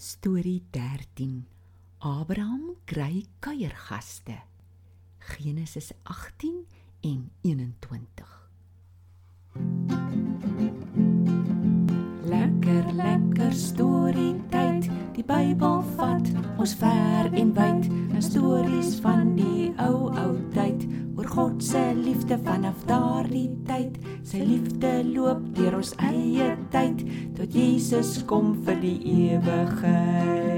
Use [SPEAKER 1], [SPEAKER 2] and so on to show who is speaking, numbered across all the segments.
[SPEAKER 1] Storie 13. Abraham kry kuiergaste. Genesis 18 en 21. Lekker lekker storie tyd. Die Bybel vat ons ver en wyd. 'n Stories van die ou God se liefde vanaf daardie tyd. Sy liefde loop deur ons eie tyd tot Jesus kom vir die ewigheid.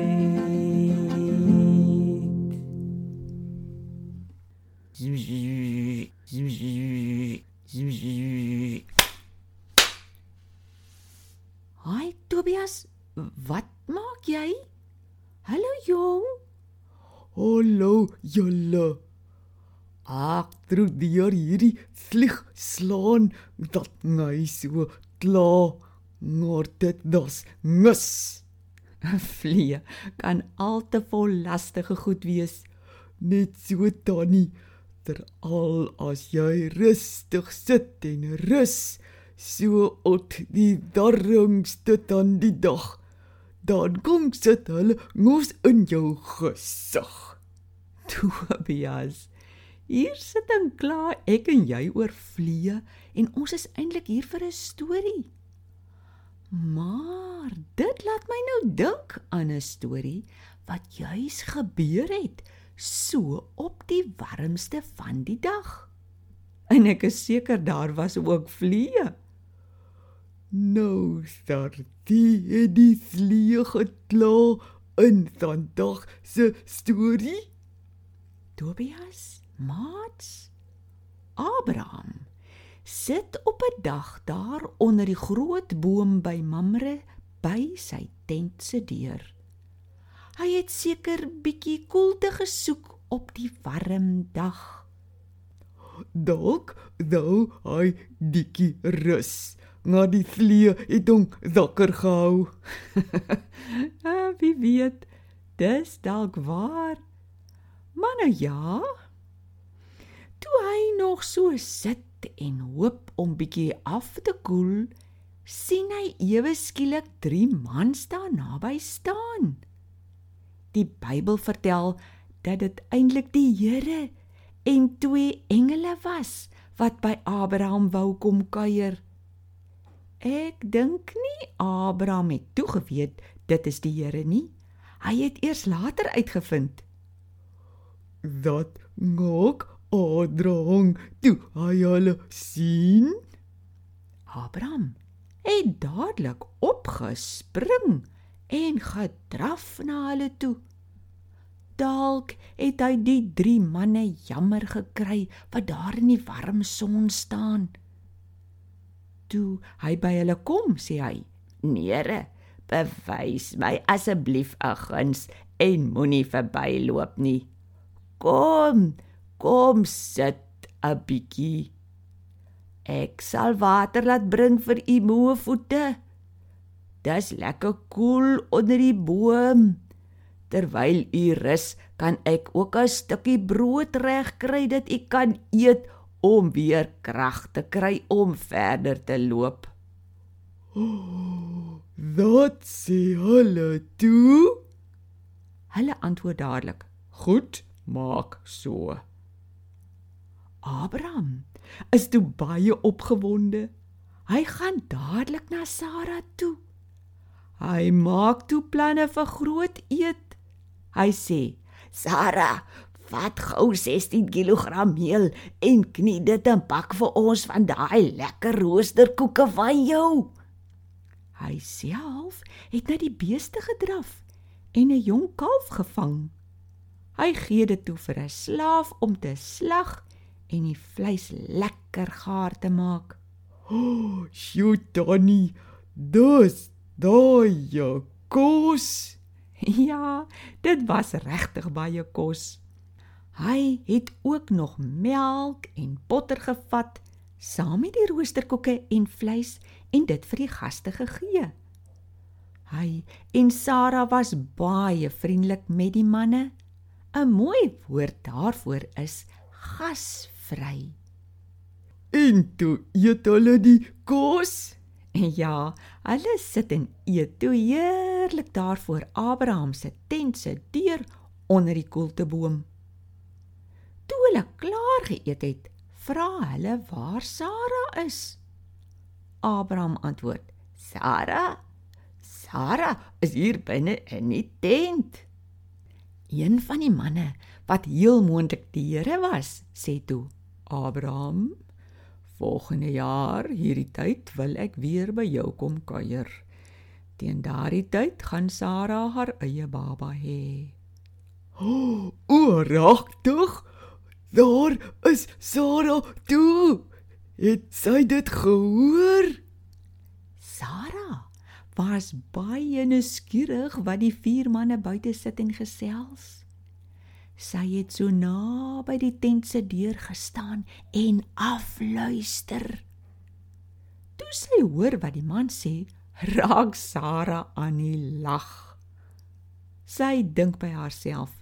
[SPEAKER 1] Haai Tobias, wat maak jy? Hallo jong.
[SPEAKER 2] Hallo julle. Ek trou deur hierdie vlieg slaan dat my so kla. Dit das mis.
[SPEAKER 1] 'n Vlee kan al te vol lastige goed wees.
[SPEAKER 2] Net so tannie. Teral as jy rustig sit en rus so op die darringste dan die dag. Dan kom sit hulle mos in jou gesig.
[SPEAKER 1] Tobias. Hier sit en kla ek en jy oor vlee en ons is eintlik hier vir 'n storie. Maar dit laat my nou dink aan 'n storie wat juis gebeur het so op die warmste van die dag. En ek is seker daar was ook vliee.
[SPEAKER 2] Nou start die het die vlieg gekla in vandag se storie.
[SPEAKER 1] Tobias, Mats, Abraham sit op 'n dag daar onder die groot boom by Mamre by sy tent se deur. Hy het seker bietjie koelte gesoek op die warm dag.
[SPEAKER 2] Dalk nou hy dikkie rus. Maar die vlee het hom wakker gehou.
[SPEAKER 1] ah, wie weet, dis dalk waar. Maar nou ja. Toe hy nog so sit en hoop om bietjie af te koel, sien hy ewe skielik drie mans daar naby staan. Die Bybel vertel dat dit eintlik die Here en twee engele was wat by Abraham wou kom kuier. Ek dink nie Abraham het toegeweet dit is die Here nie. Hy het eers later uitgevind.
[SPEAKER 2] Dat nog Abraham toe hy hulle sien.
[SPEAKER 1] Abraham het dadelik opgespring en gedraf na hulle toe. Dalk het hy die drie manne jammer gekry wat daar in die warm son staan. Toe hy by hulle kom, sê hy: "Nere, bewys my asseblief 'n guns en moenie verbyloop nie. Kom, kom sit 'n bietjie. Ek sal water laat bring vir u moe voete. Dis lekker koel onder die boom." Terwyl u rus, kan ek ook 'n stukkie brood regkry dat u kan eet om weer krag te kry om verder te loop.
[SPEAKER 2] Oh, wat sê hulle toe?
[SPEAKER 1] Hulle antwoord dadelik:
[SPEAKER 2] "Goed, maak so."
[SPEAKER 1] Abraham is toe baie opgewonde. Hy gaan dadelik na Sara toe. Hy maak toe planne vir groot eet Hy sê: "Sara, vat gou 16 kg meel en knie dit en bak vir ons van daai lekker roosterkoeke van jou." Hy self het na die beeste gedraf en 'n jong kalf gevang. Hy gee dit toe vir 'n slaaf om te slag en die vleis lekker gaar te maak.
[SPEAKER 2] "O, oh, sjoe, Donnie, dis daai kos."
[SPEAKER 1] Ja, dit was regtig baie kos. Hy het ook nog melk en botter gevat saam met die roosterkoeke en vleis en dit vir die gaste gegee. Hy en Sara was baie vriendelik met die manne. 'n Mooi woord daarvoor is gasvry.
[SPEAKER 2] En toe eet hulle die kos
[SPEAKER 1] Ja, hulle sit en eet toe heerlik daar voor Abraham se tent se deur onder die koelteboom. Toe hulle klaar geëet het, vra hulle waar Sara is. Abraham antwoord: "Sara, Sara is hier binne in die tent." Een van die manne wat heel moontlik die Here was, sê toe: "Abraham, volgende jaar hierdie tyd wil ek weer by jou kom kuier. Teen daardie tyd gaan Sara haar eie baba hê."
[SPEAKER 2] "O, oh, regtig? Daar is Sara toe." Het sy dit gehoor?
[SPEAKER 1] Sara was baie nuuskierig wat die vier manne buite sit en gesels. Sy het so naby die tent se deur gestaan en afluister. Toe sy hoor wat die man sê, raak Sara aan die lag. Sy dink by haarself: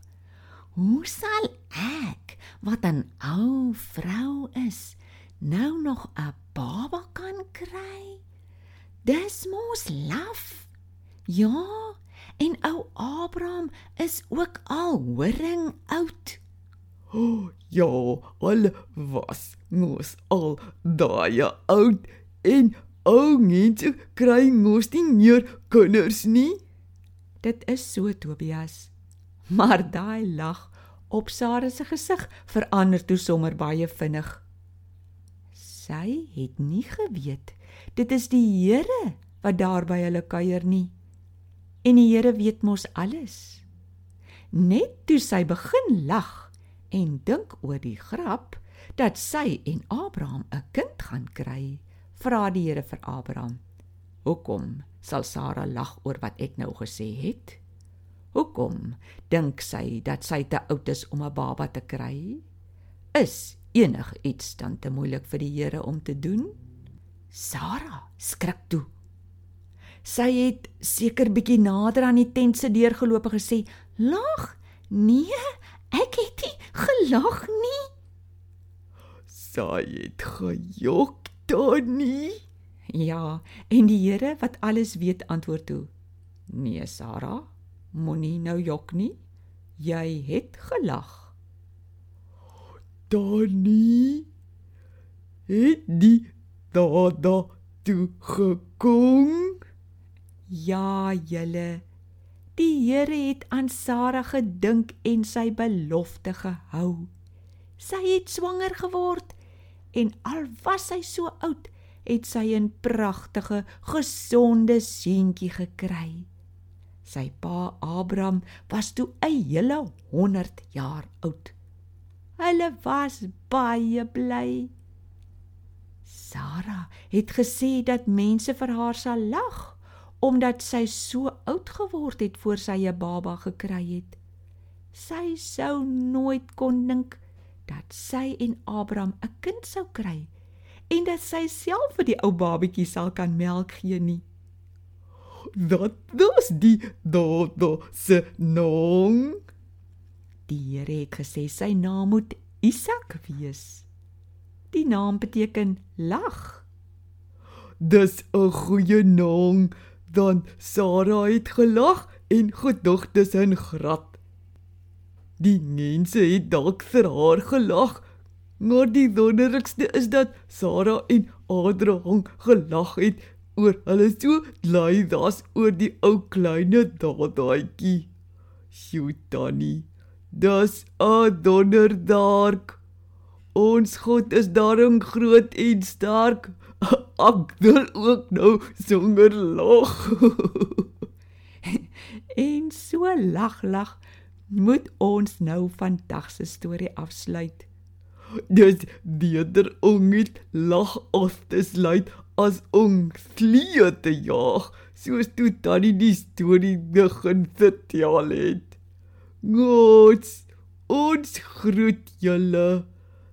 [SPEAKER 1] "Hoe sal ek, wat 'n ou vrou is, nou nog 'n baba kan kry. Dis mos laf. Ja, en ou Abraham is ook al horing oud.
[SPEAKER 2] O, oh, ja, al was mos al daai oud en ou mense kry mos nie meer kinders nie.
[SPEAKER 1] Dit is so Tobias. Maar daai lag op Sara se gesig verander toe sommer baie vinnig sy het nie geweet dit is die Here wat daar by hulle kuier nie. En die Here weet mos alles. Net toe sy begin lag en dink oor die grap dat sy en Abraham 'n kind gaan kry, vra die Here vir Abraham: "Hoekom sal Sara lag oor wat ek nou gesê het? Hoekom dink sy dat sy te oud is om 'n baba te kry? Is enigiets dan te moeilik vir die Here om te doen? Sara skrik toe. Sy het seker bietjie nader aan die tent se deur geloop en gesê: "Lag? Nee, ek het nie gelag nie."
[SPEAKER 2] Sy het gejok dan nie.
[SPEAKER 1] Ja, en die Here wat alles weet antwoord toe: "Nee, Sara, moenie nou jok nie. Jy het gelag."
[SPEAKER 2] Donnie het die dada toe gekom.
[SPEAKER 1] Ja, julle. Die Here het aan Sara gedink en sy belofte gehou. Sy het swanger geword en al was sy so oud, het sy 'n pragtige, gesonde seentjie gekry. Sy pa Abraham was toe 'n hele 100 jaar oud. Hulle was baie bly. Sara het gesê dat mense vir haar sal lag omdat sy so oud geword het voor sy 'n baba gekry het. Sy sou nooit kon dink dat sy en Abraham 'n kind sou kry en dat sy self vir die ou babatjie sal kan melk gee nie.
[SPEAKER 2] Dat dis die dodo se nong
[SPEAKER 1] Die Here het gesê sy naam moet Isak wees. Die naam beteken lag.
[SPEAKER 2] Dis 'n goeie naam. Dan Sara het gelag en gedog dis 'n grap. Die mense het dalk vir haar gelag, maar die wonderlikste is dat Sara en Abraham gelag het oor hulle so bly was oor die ou kleine dadaatjie. Sjoe, Tannie. Dis 'n donderdark. Ons God is daarom groot en sterk. Ek wil ook nou sonder lag.
[SPEAKER 1] en so lag lag moet ons nou vandag se storie afsluit.
[SPEAKER 2] Dis beter om met lag af te sluit as om vliee te jaag, soos toe tannie die storie begin vertel het. God, ons groet julle.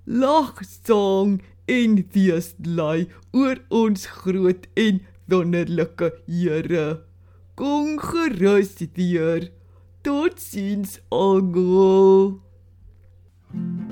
[SPEAKER 2] Lag sang en bly oor ons groot en wonderlike Here. Kom gerus weer. Totsiens algo. thank you